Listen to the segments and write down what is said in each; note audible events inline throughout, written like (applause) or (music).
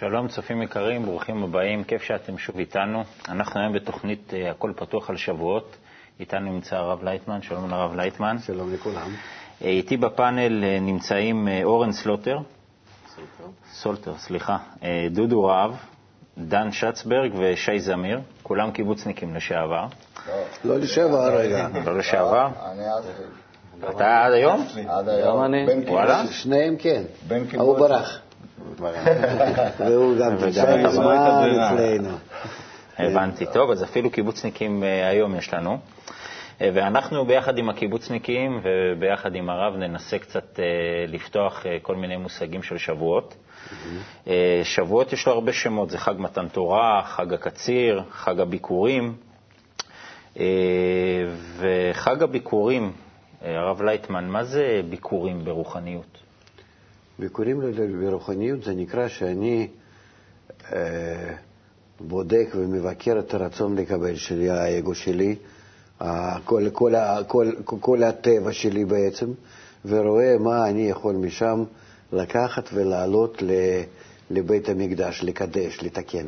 שלום צופים יקרים, ברוכים הבאים, כיף שאתם שוב איתנו. אנחנו היום בתוכנית אה, הכל פתוח על שבועות. איתנו נמצא הרב לייטמן, שלום לרב לייטמן. שלום לכולם. אה, איתי בפאנל אה, נמצאים אורן סלוטר. סולטר. סולטר, סליחה. דודו רהב, דן שצברג ושי זמיר, כולם קיבוצניקים לשעבר. לא לשעבר רגע. לא לשעבר? אני אז... אתה עד היום? עד היום. וואלה? שניהם כן. ההוא ברח. והוא גם תשע מזמן אצלנו. הבנתי. טוב, אז אפילו קיבוצניקים אה, היום יש לנו. אה, ואנחנו ביחד עם הקיבוצניקים וביחד עם הרב ננסה קצת אה, לפתוח כל מיני מושגים של שבועות. שבועות יש לו הרבה שמות, זה חג מתן תורה, חג הקציר, חג הביקורים. וחג הביקורים, הרב לייטמן, מה זה ביקורים ברוחניות? ביקורים ברוחניות זה נקרא שאני אה, בודק ומבקר את הרצון לקבל שלי, האגו שלי, כל, כל, כל, כל הטבע שלי בעצם, ורואה מה אני יכול משם לקחת ולעלות לבית המקדש, לקדש, לתקן.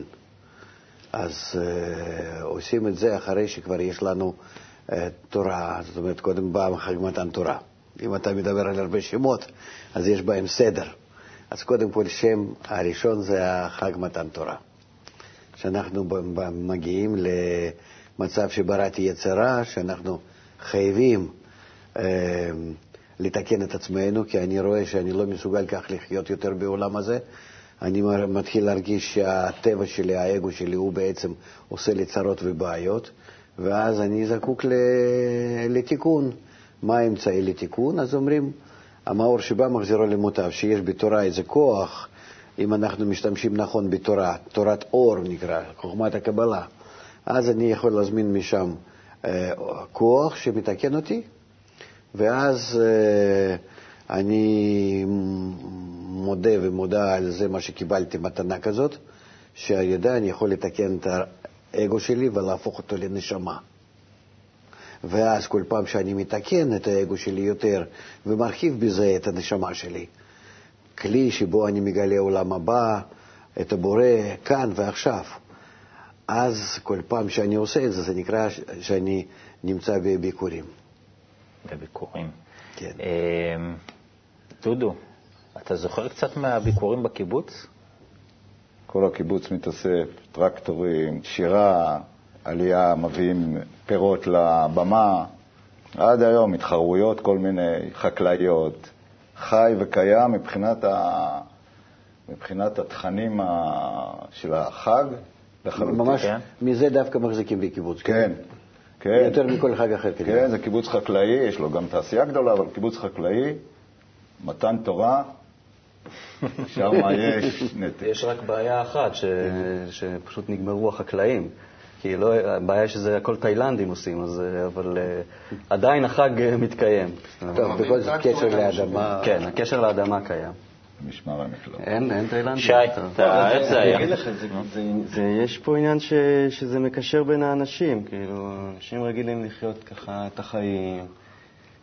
אז אה, עושים את זה אחרי שכבר יש לנו אה, תורה, זאת אומרת, קודם בא חג מתן תורה. אם אתה מדבר על הרבה שמות, אז יש בהם סדר. אז קודם כל, שם הראשון זה החג מתן תורה. שאנחנו מגיעים למצב שבראתי יצרה, שאנחנו חייבים אה, לתקן את עצמנו, כי אני רואה שאני לא מסוגל כך לחיות יותר בעולם הזה. אני מתחיל להרגיש שהטבע שלי, האגו שלי, הוא בעצם עושה לי צרות ובעיות, ואז אני זקוק לתיקון. מה האמצעי לתיקון? אז אומרים, המאור שבא מחזירו למוטב, שיש בתורה איזה כוח, אם אנחנו משתמשים נכון בתורה, תורת אור נקרא, חוכמת הקבלה, אז אני יכול להזמין משם אה, כוח שמתקן אותי, ואז אה, אני מודה ומודה על זה מה שקיבלתי מתנה כזאת, שעל ידה אני יכול לתקן את האגו שלי ולהפוך אותו לנשמה. ואז כל פעם שאני מתקן את האגו שלי יותר ומרחיב בזה את הנשמה שלי, כלי שבו אני מגלה עולם הבא, את הבורא כאן ועכשיו, אז כל פעם שאני עושה את זה, זה נקרא שאני נמצא בביקורים. בביקורים. כן. אמ, דודו, אתה זוכר קצת מהביקורים בקיבוץ? כל הקיבוץ מתאסף, טרקטורים, שירה, עלייה, מביאים פירות לבמה. עד היום התחרויות כל מיני חקלאיות, חי וקיים מבחינת, ה... מבחינת התכנים ה... של החג לחלוטין. ממש כן? מזה דווקא מחזיקים בקיבוץ. כן, כן. יותר מכל חג אחר. כן, זה קיבוץ חקלאי, יש לו גם תעשייה גדולה, אבל קיבוץ חקלאי, מתן תורה, (laughs) שם יש נתק. יש רק בעיה אחת, ש... שפשוט נגמרו החקלאים. כי לא, הבעיה שזה הכל תאילנדים עושים, אז, אה, אבל uh, עדיין החג אה, מתקיים. טוב, בכל זאת קשר לאדמה. כן, הקשר לאדמה קיים. משמר המקלט. אין, אין תאילנדים. שי, איך זה היה? אני אגיד לך, (laughs) יש פה עניין ש, שזה מקשר בין האנשים, כאילו, אנשים רגילים לחיות ככה את החיים.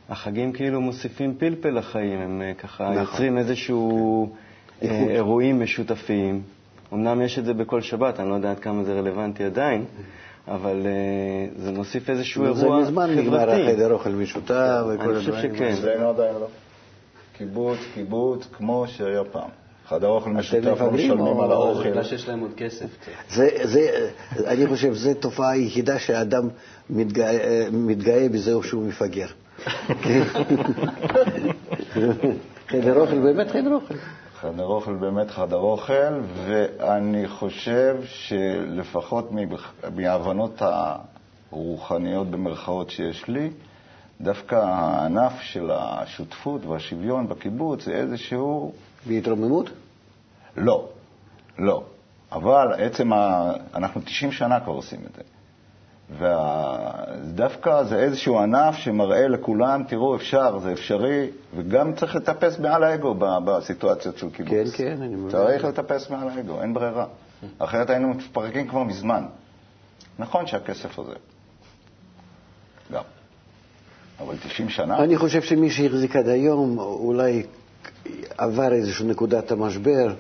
החגים כאילו מוסיפים פלפל לחיים, הם ככה נכון. יוצרים איזשהו כן. אירועים משותפים. אמנם יש את זה בכל שבת, אני לא יודע עד כמה זה רלוונטי עדיין, אבל uh, זה מוסיף איזשהו אירוע חברתי. זה מזמן נגמר החדר אוכל משותף וכל הדברים. אני חושב שכן. אצלנו עדיין לא. קיבוץ, קיבוץ, כמו שהיה פעם. חדר אוכל משותף, לא משלמים על האוכל. בגלל שיש להם עוד כסף. אני חושב שזו תופעה היחידה שהאדם מתגאה, מתגאה בזה שהוא מפגר. (laughs) חדר אוכל, באמת חדר אוכל. חדר אוכל באמת חדר אוכל, ואני חושב שלפחות מההבנות הרוחניות במרכאות שיש לי, דווקא הענף של השותפות והשוויון בקיבוץ זה איזשהו... בהתרוממות? לא, לא. אבל עצם ה... אנחנו 90 שנה כבר עושים את זה. ודווקא זה איזשהו ענף שמראה לכולם, תראו, אפשר, זה אפשרי, וגם צריך לטפס מעל האגו בסיטואציות של קיבוץ. כן, כן, אני מבין. צריך לטפס מעל האגו, אין ברירה. אחרת היינו מתפרקים כבר מזמן. נכון שהכסף עוזר. גם. אבל 90 שנה... אני חושב שמי שהחזיק עד היום אולי עבר איזושהי נקודת המשבר,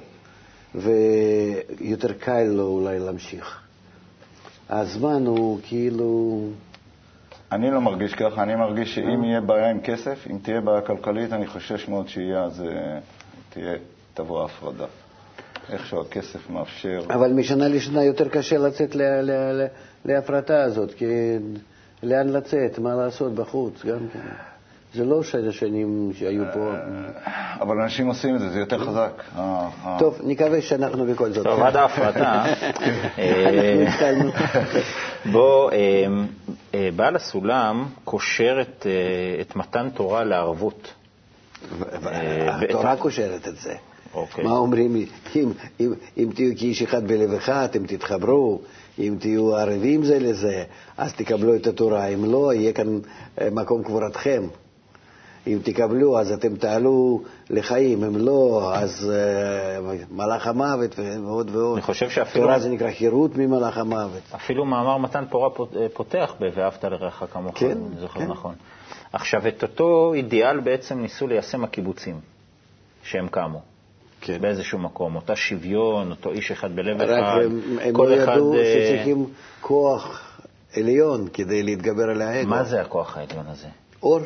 ויותר קל לו אולי להמשיך. הזמן הוא כאילו... אני לא מרגיש ככה, אני מרגיש שאם יהיה בעיה עם כסף, אם תהיה בעיה כלכלית, אני חושש מאוד שיהיה אז אה, תהיה, תבוא ההפרדה. איכשהו הכסף מאפשר. אבל משנה לשנה יותר קשה לצאת ל- ל- ל- להפרטה הזאת, כי לאן לצאת, מה לעשות בחוץ, גם כן. זה לא שש השנים שהיו פה. אבל אנשים עושים את זה, זה יותר חזק. ה- ה- טוב, נקווה שאנחנו בכל זאת. טוב, עד ההפרטה. (laughs) אה. בוא, אה, אה, בעל הסולם קושר את, אה, מתן תורה לערבות. אה, התורה קושרת את זה. אוקיי. מה אומרים? אם, אם, אם תהיו כאיש אחד בלב אחד, אתם תתחברו, אם תהיו ערבים זה לזה, אז תקבלו את התורה, אם לא, יהיה כאן אה, מקום קבורתכם. אם תקבלו, אז אתם תעלו לחיים, אם לא, אז אה, מלאך המוות ועוד ועוד. אני חושב שאפילו- תורה זה נקרא חירות ממלאך המוות. אפילו מאמר מתן תורה אה, פותח ב"ואהבת לרעך כמוך", כן, אני זוכר כן. נכון. עכשיו, את אותו אידיאל בעצם ניסו ליישם הקיבוצים שהם קמו. כן. באיזשהו מקום, אותה שוויון, אותו איש אחד בלב רק אחד, הם, הם כל לא אחד... ידעו אה, שצריכים כוח עליון כדי להתגבר על האגו. מה זה הכוח העליון הזה? אור,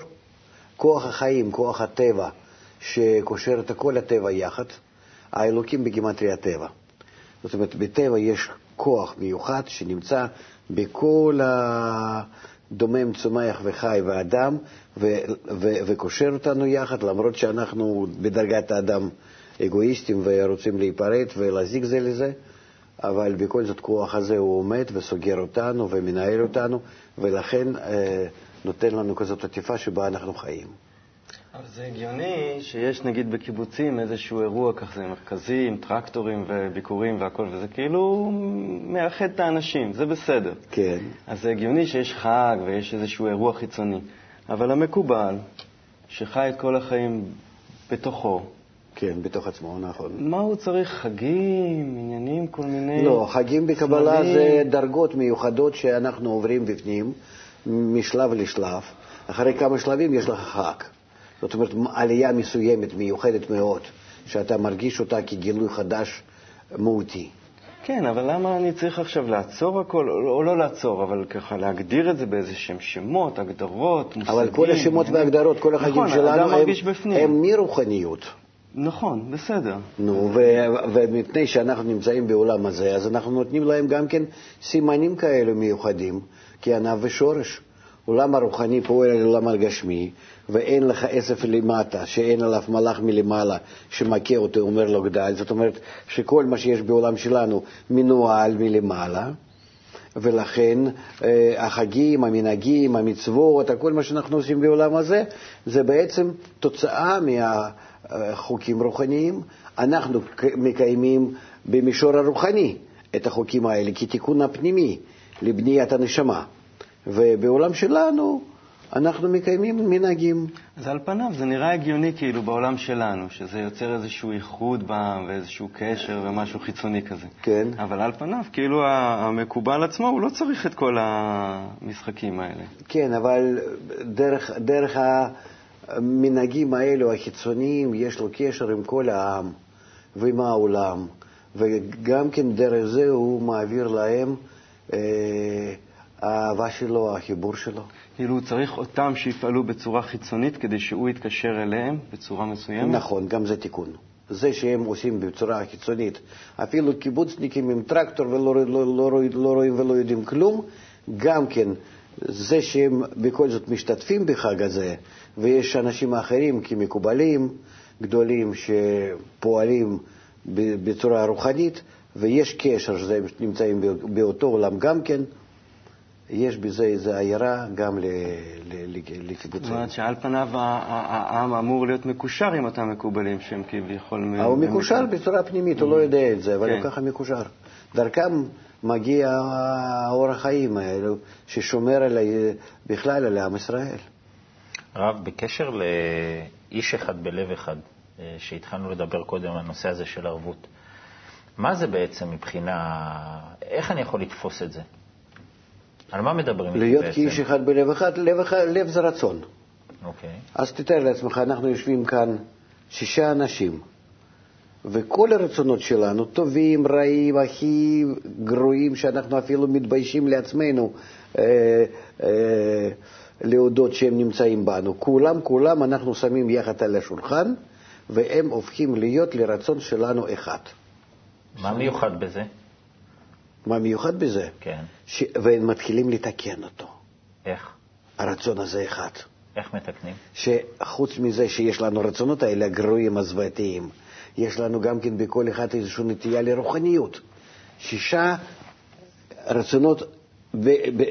כוח החיים, כוח הטבע, שקושר את כל הטבע יחד, האלוקים בגימטריה הטבע. זאת אומרת, בטבע יש כוח מיוחד שנמצא בכל הדומם, צומח וחי ואדם, ו- ו- וקושר אותנו יחד, למרות שאנחנו בדרגת האדם אגואיסטים ורוצים להיפרד ולהזיק זה לזה, אבל בכל זאת כוח הזה הוא עומד וסוגר אותנו ומנהל אותנו, ולכן אה, נותן לנו כזאת עטיפה שבה אנחנו חיים. אבל זה הגיוני שיש נגיד בקיבוצים איזשהו אירוע כזה מרכזי עם טרקטורים וביקורים והכל, וזה כאילו מאחד את האנשים, זה בסדר. כן. אז זה הגיוני שיש חג ויש איזשהו אירוע חיצוני, אבל המקובל, שחי את כל החיים בתוכו, כן, בתוך עצמו, נכון. מה הוא צריך? חגים, עניינים, כל מיני... לא, חגים בקבלה סמלים? זה דרגות מיוחדות שאנחנו עוברים בפנים, משלב לשלב. אחרי כמה שלבים יש לך חג. זאת אומרת, עלייה מסוימת, מיוחדת מאוד, שאתה מרגיש אותה כגילוי חדש מהותי. כן, אבל למה אני צריך עכשיו לעצור הכל, או לא לעצור, אבל ככה להגדיר את זה באיזה שהם שמות, הגדרות, מושגים. אבל כל השמות. והגדרות, כל החגים נכון, שלנו הם. הם מרוחניות. נכון, בסדר. נו, ומפני שאנחנו נמצאים בעולם הזה, אז אנחנו נותנים להם גם כן סימנים כאלו מיוחדים, כענף ושורש. עולם הרוחני פועל על עולם הגשמי, ואין לך עשף למטה, שאין עליו מלאך מלמעלה שמכה אותו, אומר לו גדל. זאת אומרת שכל מה שיש בעולם שלנו מנוהל מלמעלה, ולכן אה, החגים, המנהגים, המצוות, כל מה שאנחנו עושים בעולם הזה, זה בעצם תוצאה מהחוקים רוחניים. אנחנו מקיימים במישור הרוחני את החוקים האלה כתיקון הפנימי לבניית הנשמה. ובעולם שלנו אנחנו מקיימים מנהגים. אז על פניו זה נראה הגיוני כאילו בעולם שלנו, שזה יוצר איזשהו איחוד בעם ואיזשהו קשר ומשהו חיצוני כזה. כן. אבל על פניו, כאילו המקובל עצמו, הוא לא צריך את כל המשחקים האלה. כן, אבל דרך, דרך המנהגים האלו, החיצוניים, יש לו קשר עם כל העם ועם העולם, וגם כן דרך זה הוא מעביר להם האהבה שלו, החיבור שלו. כאילו הוא צריך אותם שיפעלו בצורה חיצונית כדי שהוא יתקשר אליהם בצורה מסוימת? נכון, גם זה תיקון. זה שהם עושים בצורה חיצונית, אפילו קיבוצניקים עם טרקטור ולא לא, לא, לא, רואים- לא רואים ולא יודעים כלום, גם כן זה שהם בכל זאת משתתפים בחג הזה, ויש אנשים אחרים כמקובלים גדולים שפועלים בצורה רוחנית, ויש קשר שהם נמצאים באותו עולם גם כן, יש בזה איזו עיירה גם ל- ל- ל- זאת לקיבוצים. אומרת שעל פניו העם אמור להיות מקושר עם אותם מקובלים שהם כביכול... הוא מקושר בצורה פנימית, הוא לא יודע את זה, אבל כן. הוא ככה מקושר. דרכם מגיע האור החיים האלו, ששומר בכלל על עם ישראל. הרב, בקשר לאיש אחד בלב אחד, אה, שהתחלנו לדבר קודם על הנושא הזה של ערבות, מה זה בעצם מבחינה... איך אני יכול לתפוס את זה? על מה מדברים איתי להיות? כאיש אחד בלב אחד, לב, לב זה רצון. אוקיי. אז תתאר לעצמך, אנחנו יושבים כאן שישה אנשים, וכל הרצונות שלנו, טובים, רעים, הכי גרועים, שאנחנו אפילו מתביישים לעצמנו אה, אה, להודות שהם נמצאים בנו, כולם, כולם אנחנו שמים יחד על השולחן, והם הופכים להיות לרצון שלנו אחד. מה מיוחד בזה? מה מיוחד בזה? כן. ש... והם מתחילים לתקן אותו. איך? הרצון הזה אחד. איך מתקנים? שחוץ מזה שיש לנו רצונות האלה הגרועים, הזוועתיים, יש לנו גם כן בכל אחד איזושהי נטייה לרוחניות. שישה רצונות ב, ב,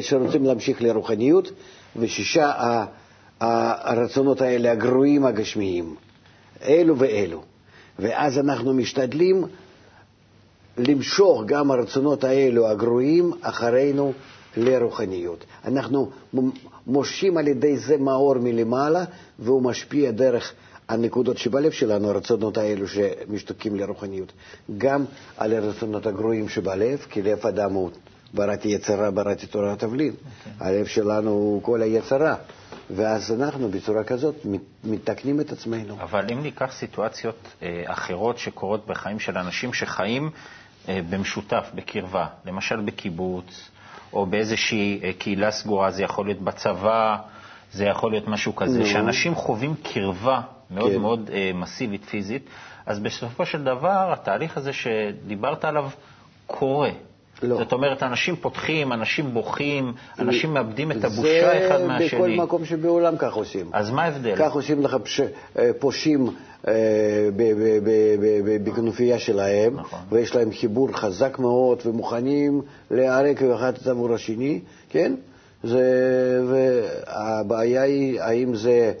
שרוצים להמשיך לרוחניות, ושישה הרצונות האלה הגרועים הגשמיים, אלו ואלו. ואז אנחנו משתדלים למשוך גם הרצונות האלו הגרועים אחרינו לרוחניות. אנחנו מושכים על ידי זה מאור מלמעלה, והוא משפיע דרך הנקודות שבלב שלנו, הרצונות האלו שמשתוקקים לרוחניות, גם על הרצונות הגרועים שבלב, כי לב אדם הוא בראתי יצרה, בראתי תורה תבלין. Okay. הלב שלנו הוא כל היצרה. ואז אנחנו בצורה כזאת מתקנים את עצמנו. אבל אם ניקח סיטואציות אה, אחרות שקורות בחיים של אנשים שחיים אה, במשותף, בקרבה, למשל בקיבוץ, או באיזושהי אה, קהילה סגורה, זה יכול להיות בצבא, זה יכול להיות משהו כזה, no. שאנשים חווים קרבה מאוד כן. מאוד אה, מסיבית פיזית, אז בסופו של דבר התהליך הזה שדיברת עליו קורה. לא. זאת אומרת, אנשים פותחים, אנשים בוכים, אנשים מאבדים את הבושה אחד מהשני. זה בכל מקום שבעולם כך עושים. אז מה ההבדל? כך עושים לך פש... אה, פושעים אה, בכנופיה שלהם, נכון. ויש להם חיבור חזק מאוד, ומוכנים להיהרג אחד את עבור השני, כן? זה... והבעיה היא, האם זה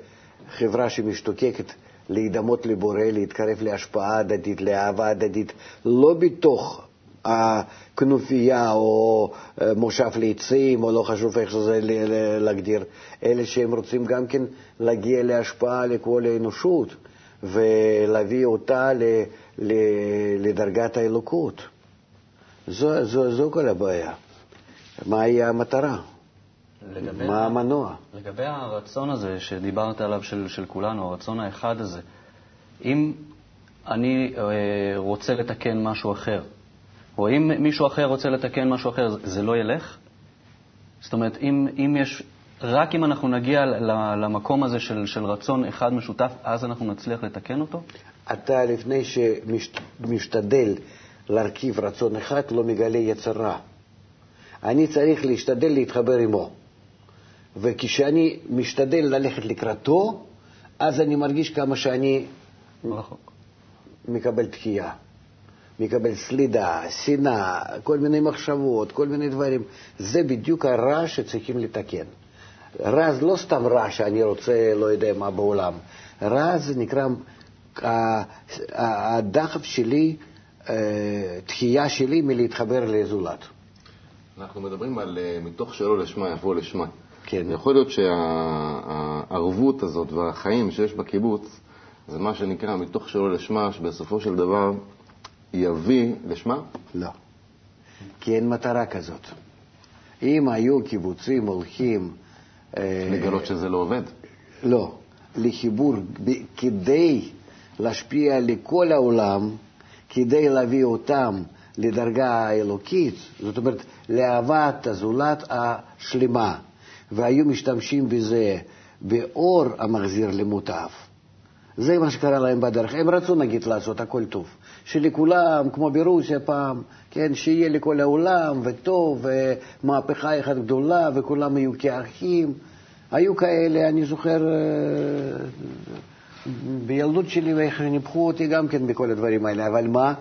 חברה שמשתוקקת להידמות לבורא, להתקרב להשפעה הדדית, לאהבה הדדית, לא בתוך הכנופיה או אה, מושב לעצים, או לא חשוב איך שזה להגדיר, אלה שהם רוצים גם כן להגיע להשפעה לכל האנושות ולהביא אותה לדרגת האלוקות. זו, זו, זו כל הבעיה. מהי המטרה? לגבי מה המנוע? לגבי הרצון הזה שדיברת עליו של, של כולנו, הרצון האחד הזה, אם אני אה, רוצה לתקן משהו אחר, או אם מישהו אחר רוצה לתקן משהו אחר, זה לא ילך? זאת אומרת, אם, אם יש, רק אם אנחנו נגיע למקום הזה של, של רצון אחד משותף, אז אנחנו נצליח לתקן אותו? אתה, לפני שמשתדל להרכיב רצון אחד, לא מגלה יצר רע. אני צריך להשתדל להתחבר עמו. וכשאני משתדל ללכת לקראתו, אז אני מרגיש כמה שאני רחוק. מקבל תחייה. מקבל סלידה, שנאה, כל מיני מחשבות, כל מיני דברים. זה בדיוק הרע שצריכים לתקן. רע זה לא סתם רע שאני רוצה, לא יודע מה בעולם. רע זה נקרא, הדחף שלי, תחייה שלי מלהתחבר לזולת. אנחנו מדברים על מתוך שלא לשמה יבוא לשמה. כן. יכול להיות שהערבות הזאת והחיים שיש בקיבוץ, זה מה שנקרא מתוך שלא לשמה, שבסופו של דבר יביא לשמה? לא. כי אין מטרה כזאת. אם היו קיבוצים הולכים... אה, לגלות שזה לא עובד? לא. לחיבור, כדי להשפיע לכל העולם, כדי להביא אותם לדרגה האלוקית, זאת אומרת, לאהבת הזולת השלמה, והיו משתמשים בזה באור המחזיר למוטב. זה מה שקרה להם בדרך. הם רצו, נגיד, לעשות הכל טוב. שלכולם, כמו ברוסיה פעם, כן, שיהיה לכל העולם, וטוב, ומהפכה אחת גדולה, וכולם יהיו כאחים. היו כאלה, אני זוכר, אה, בילדות שלי, ואיך ניפחו אותי גם כן בכל הדברים האלה, אבל מה?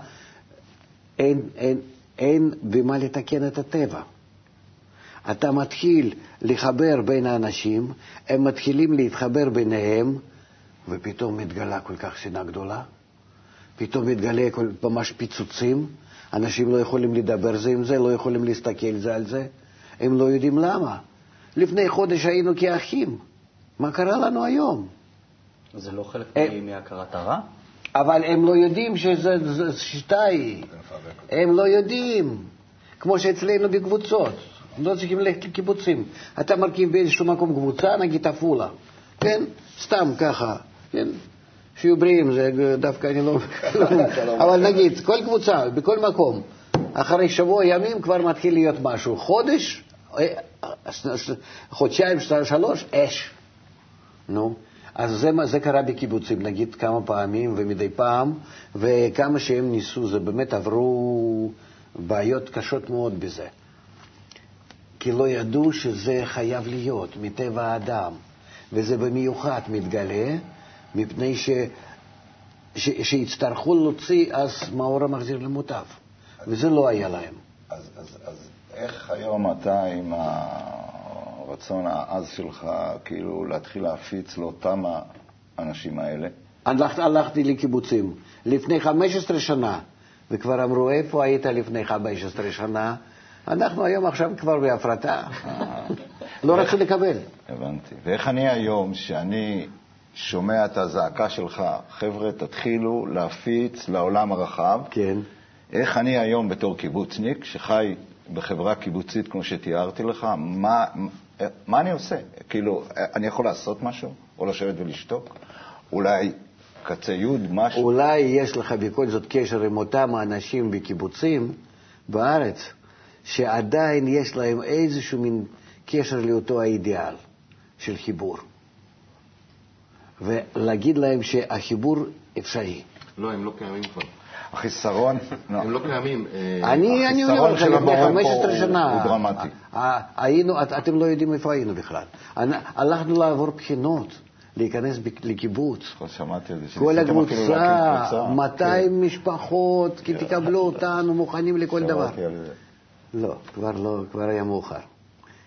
אין, אין, אין במה לתקן את הטבע. אתה מתחיל לחבר בין האנשים, הם מתחילים להתחבר ביניהם, ופתאום מתגלה כל כך שנאה גדולה, פתאום מתגלה כל, ממש פיצוצים, אנשים לא יכולים לדבר זה עם זה, לא יכולים להסתכל זה על זה, הם לא יודעים למה. לפני חודש היינו כאחים, מה קרה לנו היום? זה לא חלק הם, אה, מהכרת הרע? אבל הם לא יודעים שזו שיטה היא. הם לא יודעים. כמו שאצלנו בקבוצות. לא צריכים ללכת לקיבוצים. אתה מרכיב באיזשהו מקום קבוצה, נגיד עפולה, כן? סתם ככה, כן? שיהיו בריאים, זה דווקא אני לא... (laughs) אבל נגיד, כל קבוצה, בכל מקום, אחרי שבוע ימים כבר מתחיל להיות משהו. חודש, אה, חודשיים, שלוש, אש. נו. אז זה, זה קרה בקיבוצים, נגיד כמה פעמים ומדי פעם, וכמה שהם ניסו, זה באמת עברו בעיות קשות מאוד בזה. כי לא ידעו שזה חייב להיות מטבע האדם, וזה במיוחד מתגלה, מפני ש... ש... שיצטרכו להוציא אז מאור המחזיר למוטב, וזה לא היה להם. אז, אז, אז איך היום אתה עם הרצון העז שלך כאילו להתחיל להפיץ לאותם האנשים האלה? הלכ, הלכתי לקיבוצים לפני 15 שנה, וכבר אמרו, איפה היית לפני 15 שנה? אנחנו היום עכשיו כבר בהפרטה. לא רצו לקבל. הבנתי. ואיך אני היום, שאני שומע את הזעקה שלך, חבר'ה, תתחילו להפיץ לעולם הרחב. כן. איך אני היום בתור קיבוצניק, שחי בחברה קיבוצית כמו שתיארתי לך, מה, מה אני עושה? כאילו, אני יכול לעשות משהו? או לשבת ולשתוק? אולי קצה יוד, משהו? אולי יש לך בכל זאת קשר עם אותם האנשים בקיבוצים בארץ, שעדיין יש להם איזשהו מין קשר לאותו האידיאל של חיבור. ולהגיד להם שהחיבור אפשרי. לא, הם לא קיימים כבר. החיסרון, (laughs) לא. הם לא קיימים. אה, אני, אני אומר לך, לפני 15 שנה, הוא דרמטי. היינו, את, אתם לא יודעים איפה היינו בכלל. הלכנו לעבור בחינות, להיכנס לקיבוץ. שמעתי על זה. כל הקבוצה, 200 משפחות, כי תקבלו אותנו, מוכנים לכל דבר. שמעתי על זה. לא, כבר לא, כבר היה מאוחר.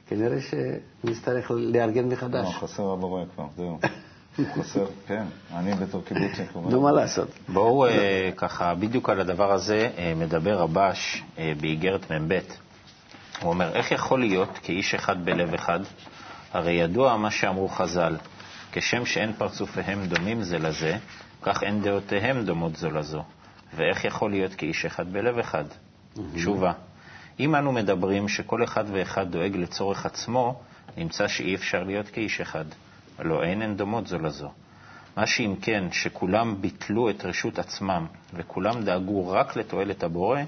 כנראה שנצטרך לארגן מחדש. לא, חסר הבורא כבר, זהו. (laughs) חסר, כן, אני בתור קיבוצניק. (laughs) נו, מה לעשות? בואו אה, ככה, בדיוק על הדבר הזה אה, מדבר רבש אה, באיגרת מ"ב. הוא אומר, איך יכול להיות כאיש אחד בלב אחד? הרי ידוע מה שאמרו חז"ל, כשם שאין פרצופיהם דומים זה לזה, כך אין דעותיהם דומות זו לזו. ואיך יכול להיות כאיש אחד בלב אחד? תשובה, אם אנו מדברים שכל אחד ואחד דואג לצורך עצמו, נמצא שאי אפשר להיות כאיש אחד. הלא אין הן דומות זו לזו. מה שאם כן, שכולם ביטלו את רשות עצמם וכולם דאגו רק לתועלת הבורא,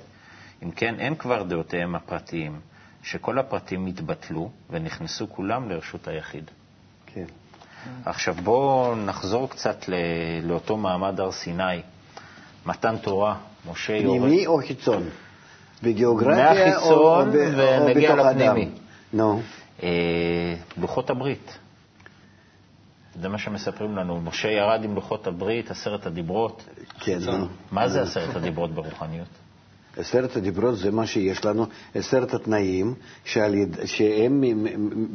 אם כן, אין כבר דעותיהם הפרטיים, שכל הפרטים התבטלו ונכנסו כולם לרשות היחיד. כן. עכשיו בואו נחזור קצת לאותו מעמד הר סיני, מתן תורה, משה יורד. פנימי או חיצון? בגיאוגרפיה או, מהחיצון ונגיע בתוך לפנימי. האדם? נו. אה, לוחות הברית. זה מה שמספרים לנו. משה ירד עם לוחות הברית, עשרת הדיברות. כן, נו. מה זה עשרת הדיברות ברוחניות? עשרת הדיברות זה מה שיש לנו, עשרת התנאים שעל יד, שהם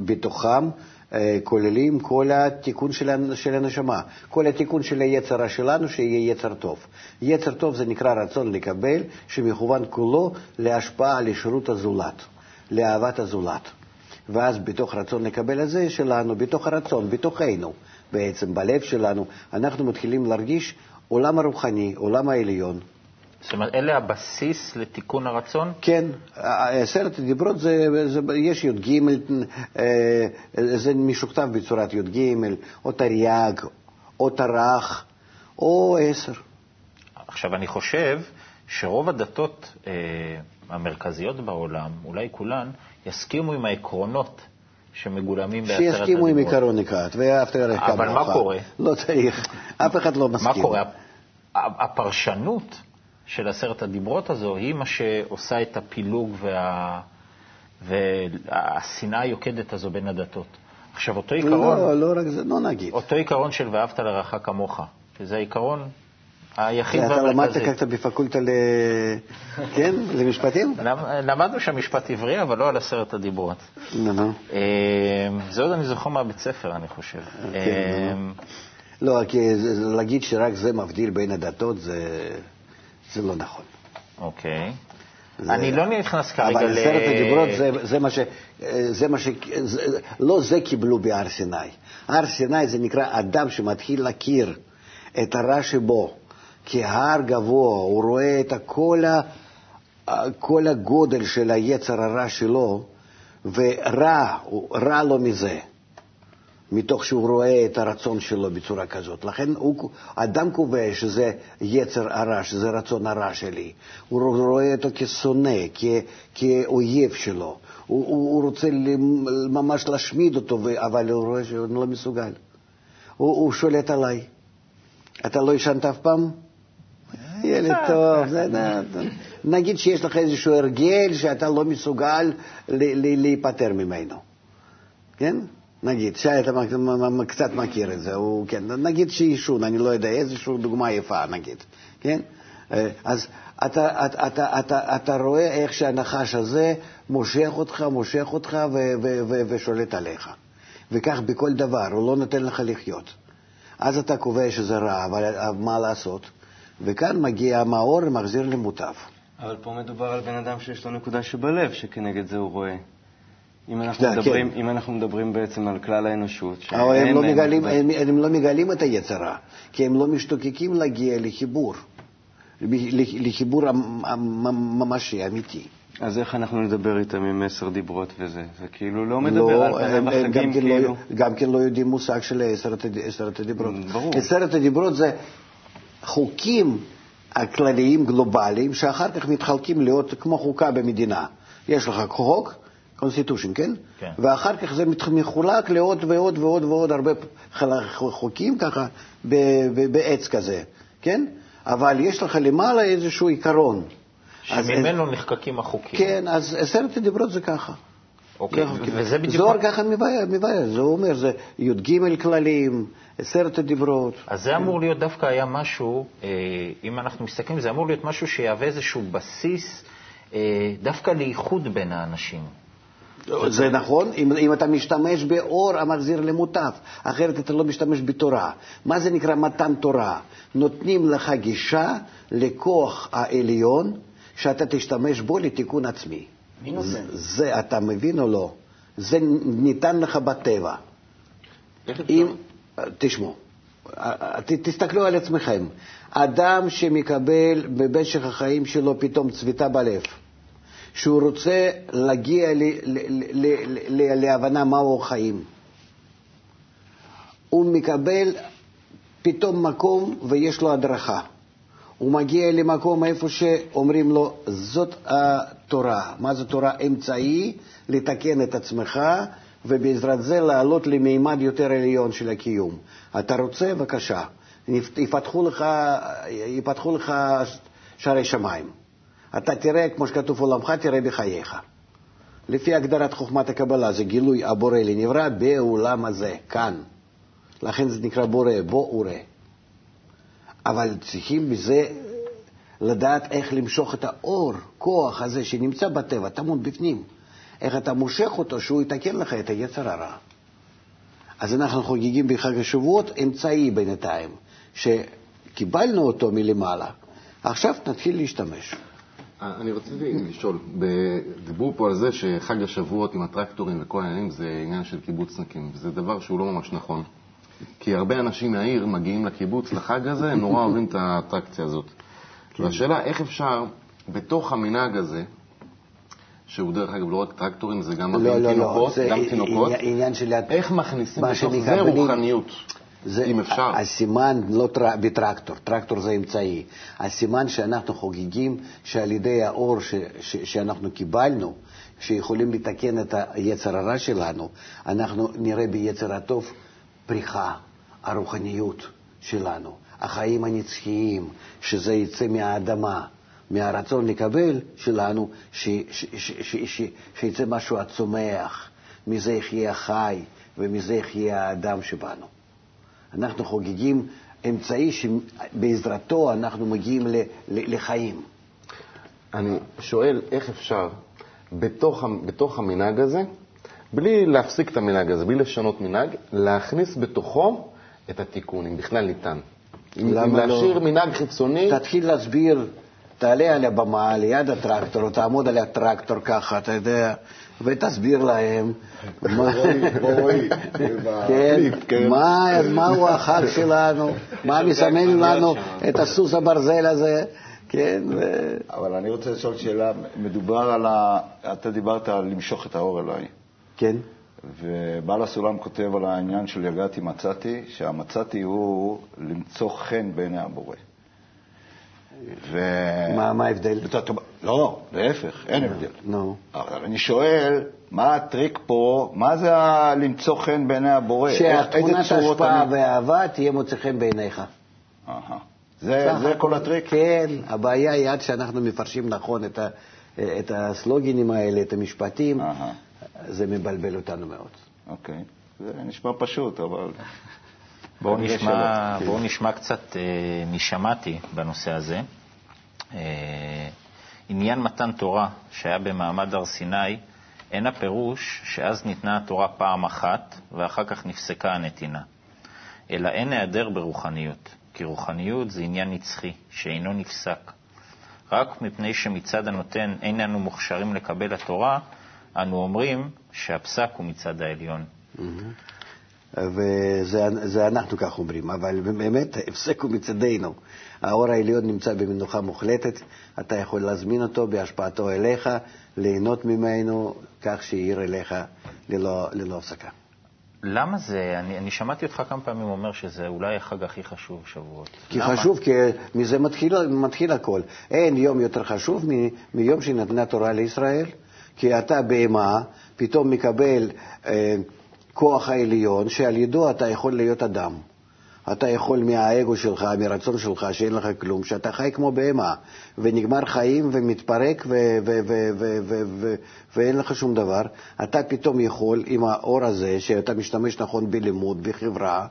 בתוכם אה, כוללים כל התיקון של, של הנשמה, כל התיקון של היצרה שלנו שיהיה יצר טוב. יצר טוב זה נקרא רצון לקבל, שמכוון כולו להשפעה לשירות הזולת, לאהבת הזולת. ואז בתוך רצון לקבל הזה שלנו, בתוך הרצון, בתוכנו, בעצם בלב שלנו, אנחנו מתחילים להרגיש עולם הרוחני, עולם העליון. זאת אומרת, אלה הבסיס לתיקון הרצון? כן, עשרת הדיברות זה, זה, יש י"ג, אה, זה משוכתב בצורת י"ג, או תרי"ג, או תר"ח, או עשר. עכשיו, אני חושב שרוב הדתות אה, המרכזיות בעולם, אולי כולן, יסכימו עם העקרונות שמגולמים בעשרת הדיברות. שיסכימו עם עיקרון אחד, ואהבת לרעך כמוך. אבל מה קורה? לא צריך, אף אחד לא מסכים. מה קורה? הפרשנות של עשרת הדיברות הזו היא מה שעושה את הפילוג וה... והשנאה היוקדת הזו בין הדתות. עכשיו, אותו עיקרון, לא, לא רק זה, לא נגיד. אותו עיקרון של ואהבת לרעך כמוך, שזה העיקרון היחיד אתה למדת והמרכזי. ככה בפקולטה ל... כן? למשפטים? למ- למדנו שם משפט עברי, אבל לא על עשרת הדיברות. אה, זה עוד אני זוכר מהבית ספר, אני חושב. כן, אה, לא, כי זה- זה- להגיד שרק זה מבדיל בין הדתות, זה, זה לא נכון. אוקיי. זה- אני לא נכנס כרגע אבל ל... עשרת הדיברות זה, זה מה ש... זה מה ש... זה, לא זה קיבלו בהר סיני. הר סיני זה נקרא אדם שמתחיל להכיר את הרע שבו. כהר גבוה, הוא רואה את כל, ה... כל הגודל של היצר הרע שלו, ורע, רע לו מזה. מתוך שהוא רואה את הרצון שלו בצורה כזאת. לכן הוא, אדם קובע שזה יצר הרע, שזה רצון הרע שלי. הוא רואה אותו כשונא, כ, כאויב שלו. הוא, הוא, הוא רוצה ממש להשמיד אותו, אבל הוא רואה שהוא לא מסוגל. הוא, הוא שולט עליי. אתה לא ישנת אף פעם? ילד טוב, נגיד שיש לך איזשהו הרגל שאתה לא מסוגל להיפטר ממנו, כן? נגיד, שי, אתה קצת מכיר את זה, הוא, כן, נגיד שעישון, אני לא יודע, איזושהי דוגמה יפה, נגיד, כן? אה, אז אתה, אתה, אתה, אתה, אתה רואה איך שהנחש הזה מושך אותך, מושך אותך ו, ו, ו, ושולט עליך. וכך בכל דבר, הוא לא נותן לך לחיות. אז אתה קובע שזה רע, אבל מה לעשות? וכאן מגיע המאור ומחזיר למוטב. אבל פה מדובר על בן אדם שיש לו נקודה שבלב, שכנגד זה הוא רואה. אם אנחנו, כן. מדברים, אם אנחנו מדברים בעצם על כלל האנושות, אבל הם לא, מגלים, הם, הם לא מגלים את היצרה, כי הם לא משתוקקים להגיע לחיבור, לחיבור ממשי, אמיתי. אז איך אנחנו נדבר איתם עם עשר דיברות וזה? זה כאילו לא מדבר לא, על פניו החגים גם כן לא- כאילו... לא, גם כן לא יודעים מושג של עשרת הדיברות. ברור. עשרת הדיברות זה חוקים הכלליים גלובליים, שאחר כך מתחלקים להיות כמו חוקה במדינה. יש לך חוק, constitution, כן? כן? ואחר כך זה מחולק לעוד ועוד ועוד ועוד הרבה חוקים ככה בעץ כזה, כן? אבל יש לך למעלה איזשהו עיקרון. שממנו אז, נחקקים החוקים. כן, אז עשרת הדיברות זה ככה. אוקיי, וזה בדיוק... זוהר ככה מבאר, זה אומר, זה י"ג כללים, עשרת הדיברות. אז זה אמור להיות דווקא היה משהו, אה, אם אנחנו מסתכלים, זה אמור להיות משהו שיהווה איזשהו בסיס אה, דווקא לאיחוד בין האנשים. זה נכון, אם, אם אתה משתמש באור המחזיר למוטב, אחרת אתה לא משתמש בתורה. מה זה נקרא מתן תורה? נותנים לך גישה לכוח העליון שאתה תשתמש בו לתיקון עצמי. נותן? זה, אתה מבין או לא? זה ניתן לך בטבע. אם, תשמעו, תסתכלו על עצמכם. אדם שמקבל במשך החיים שלו פתאום צביטה בלב, שהוא רוצה להגיע להבנה מהו החיים, הוא מקבל פתאום מקום ויש לו הדרכה. הוא מגיע למקום איפה שאומרים לו, זאת התורה. מה זו תורה? אמצעי לתקן את עצמך ובעזרת זה לעלות למימד יותר עליון של הקיום. אתה רוצה? בבקשה. יפתחו לך, יפתחו לך שערי שמיים. אתה תראה, כמו שכתוב עולמך, תראה בחייך. לפי הגדרת חוכמת הקבלה, זה גילוי הבורא לנברא בעולם הזה, כאן. לכן זה נקרא בורא, בוא וראה. אבל צריכים בזה לדעת איך למשוך את האור, כוח הזה שנמצא בטבע, טמון בפנים. איך אתה מושך אותו, שהוא יתקן לך את היצר הרע. אז אנחנו חוגגים בחג השבועות אמצעי בינתיים, שקיבלנו אותו מלמעלה. עכשיו נתחיל להשתמש. אני רציתי לשאול, דיברו פה על זה שחג השבועות עם הטרקטורים וכל העניינים זה עניין של קיבוצניקים, זה דבר שהוא לא ממש נכון. כי הרבה אנשים מהעיר מגיעים לקיבוץ לחג הזה, הם נורא אוהבים את האטרקציה הזאת. כן. והשאלה, איך אפשר, בתוך המנהג הזה, שהוא דרך אגב לא רק טרקטורים, זה גם לא, לא, תינוקות, לא, גם תינוקות, עניין של... איך מכניסים בתוך זה רוחניות? זה, אם אפשר. הסימן לא טר... בטרקטור, טרקטור זה אמצעי. הסימן שאנחנו חוגגים שעל ידי האור ש... ש... שאנחנו קיבלנו, שיכולים לתקן את היצר הרע שלנו, אנחנו נראה ביצר הטוב פריחה, הרוחניות שלנו, החיים הנצחיים, שזה יצא מהאדמה, מהרצון לקבל שלנו, ש, ש, ש, ש, ש, שיצא משהו הצומח, מזה יחיה החי ומזה יחיה האדם שבנו. אנחנו חוגגים אמצעי שבעזרתו אנחנו מגיעים ל, ל, לחיים. אני שואל, איך אפשר בתוך, בתוך המנהג הזה בלי להפסיק את המנהג הזה, בלי לשנות מנהג, להכניס בתוכו את התיקון, אם בכלל ניתן. אם, אם לא? להשאיר מנהג חיצוני... תתחיל להסביר, תעלה על הבמה ליד הטרקטור, או תעמוד על הטרקטור ככה, אתה יודע, ותסביר להם כן, מהו החג שלנו, מה (laughs) מסמן (laughs) לנו את הסוס הברזל הזה. כן, ו... אבל אני רוצה לשאול שאלה, מדובר על ה... אתה דיברת על למשוך את האור אליי. כן. ובעל הסולם כותב על העניין של יגעתי מצאתי, שהמצאתי הוא למצוא חן בעיני הבורא. ו... מה מה ההבדל? לא, להפך, אין הבדל. נו. אבל אני שואל, מה הטריק פה, מה זה למצוא חן בעיני הבורא? שהתמונת ההשפעה והאהבה תהיה מוצא חן בעיניך. אהה. זה זה. כל הטריק? כן, הבעיה היא עד שאנחנו מפרשים נכון את, ה, את הסלוגנים האלה, את המשפטים, אהה. זה מבלבל אותנו מאוד. אוקיי. זה נשמע פשוט, אבל... (laughs) בואו נשמע. בואו נשמע קצת אה, משמעתי בנושא הזה. אה, עניין מתן תורה שהיה במעמד הר סיני, אין הפירוש שאז ניתנה התורה פעם אחת ואחר כך נפסקה הנתינה, אלא אין היעדר ברוחניות, כי רוחניות זה עניין נצחי שאינו נפסק. רק מפני שמצד הנותן אין אנו מוכשרים לקבל התורה, אנו אומרים שהפסק הוא מצד העליון. וזה זה אנחנו כך אומרים, אבל באמת ההפסק הוא מצדנו. האור העליון נמצא במנוחה מוחלטת, אתה יכול להזמין אותו בהשפעתו אליך, ליהנות ממנו, כך שיאיר אליך ללא, ללא הפסקה. למה זה, אני, אני שמעתי אותך כמה פעמים אומר שזה אולי החג הכי חשוב שבועות. כי למה? חשוב, כי מזה מתחיל, מתחיל הכל. אין יום יותר חשוב מ- מיום שנתנה תורה לישראל, כי אתה בהמה פתאום מקבל אה, כוח העליון, שעל ידו אתה יכול להיות אדם. אתה יכול מהאגו שלך, מרצון שלך, שאין לך כלום, שאתה חי כמו בהמה, ונגמר חיים ומתפרק ואין לך שום דבר, אתה פתאום יכול עם האור הזה, שאתה משתמש נכון בלימוד, בחברה,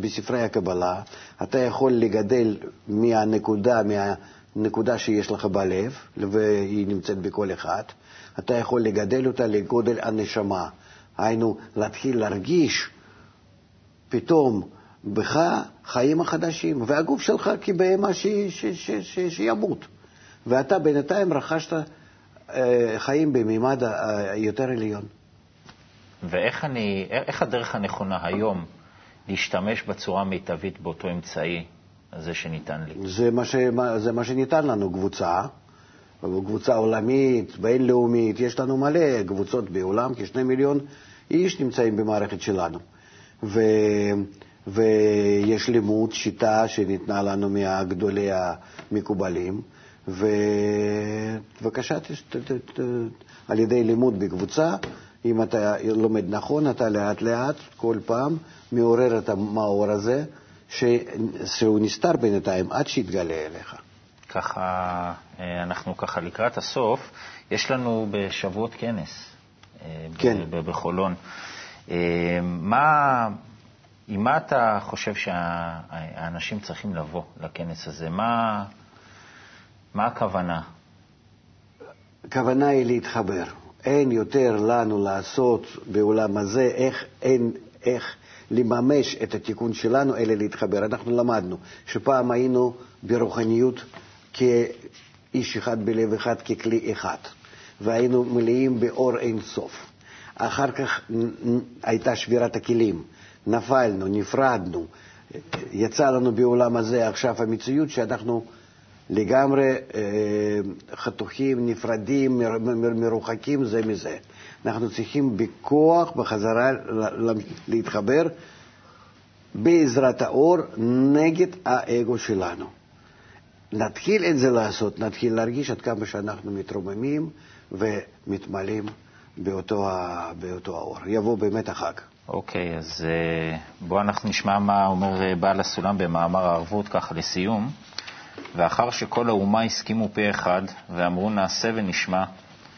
בספרי הקבלה, אתה יכול לגדל מהנקודה, מהנקודה שיש לך בלב, והיא נמצאת בכל אחד, אתה יכול לגדל אותה לגודל הנשמה. היינו, להתחיל להרגיש פתאום בך חיים החדשים, והגוף שלך כבהמה ש- ש- ש- ש- שימות. ואתה בינתיים רכשת אה, חיים בממד היותר עליון. ואיך אני, איך הדרך הנכונה היום להשתמש בצורה מיטבית באותו אמצעי הזה שניתן לי? זה מה, ש, זה מה שניתן לנו, קבוצה, קבוצה עולמית, בינלאומית, יש לנו מלא קבוצות בעולם, כשני מיליון איש נמצאים במערכת שלנו. ו, ויש לימוד, שיטה שניתנה לנו מהגדולי המקובלים, ובבקשה, על ידי לימוד בקבוצה, אם אתה לומד נכון, אתה לאט לאט, כל פעם, מעורר את המאור הזה, ש... שהוא נסתר בינתיים עד שיתגלה אליך. ככה, אה, אנחנו ככה לקראת הסוף, יש לנו בשבועות כנס. אה, כן. בחולון. אה, מה, עם מה אתה חושב שהאנשים צריכים לבוא לכנס הזה? מה, מה הכוונה? הכוונה היא להתחבר. אין יותר לנו לעשות בעולם הזה, איך, אין, איך לממש את התיקון שלנו, אלא להתחבר. אנחנו למדנו שפעם היינו ברוחניות כאיש אחד בלב אחד, ככלי אחד, והיינו מלאים באור אין סוף. אחר כך הייתה שבירת הכלים, נפלנו, נפרדנו, יצא לנו בעולם הזה עכשיו המציאות שאנחנו לגמרי אה, חתוכים, נפרדים, מר- מר- מרוחקים זה מזה. אנחנו צריכים בכוח בחזרה להתחבר בעזרת האור נגד האגו שלנו. נתחיל את זה לעשות, נתחיל להרגיש עד כמה שאנחנו מתרוממים ומתמלאים באותו, באותו האור. יבוא באמת החג. אוקיי, אז אה, בואו אנחנו נשמע מה אומר אה, בעל הסולם במאמר הערבות, ככה לסיום. ואחר שכל האומה הסכימו פה אחד ואמרו נעשה ונשמע,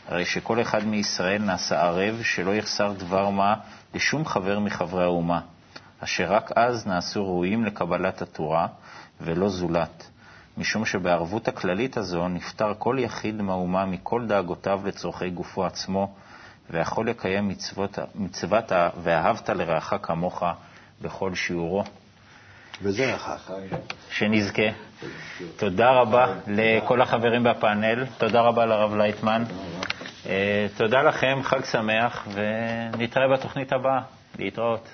הרי שכל אחד מישראל נעשה ערב שלא יחסר דבר מה לשום חבר מחברי האומה, אשר רק אז נעשו ראויים לקבלת התורה ולא זולת. משום שבערבות הכללית הזו נפטר כל יחיד מהאומה מכל דאגותיו לצורכי גופו עצמו, ויכול לקיים מצוות, מצוות ואהבת לרעך כמוך בכל שיעורו. וזה החג. שנזכה. תודה רבה לכל החברים בפאנל, תודה רבה לרב לייטמן. אה, תודה לכם, חג שמח, ונתראה בתוכנית הבאה. להתראות.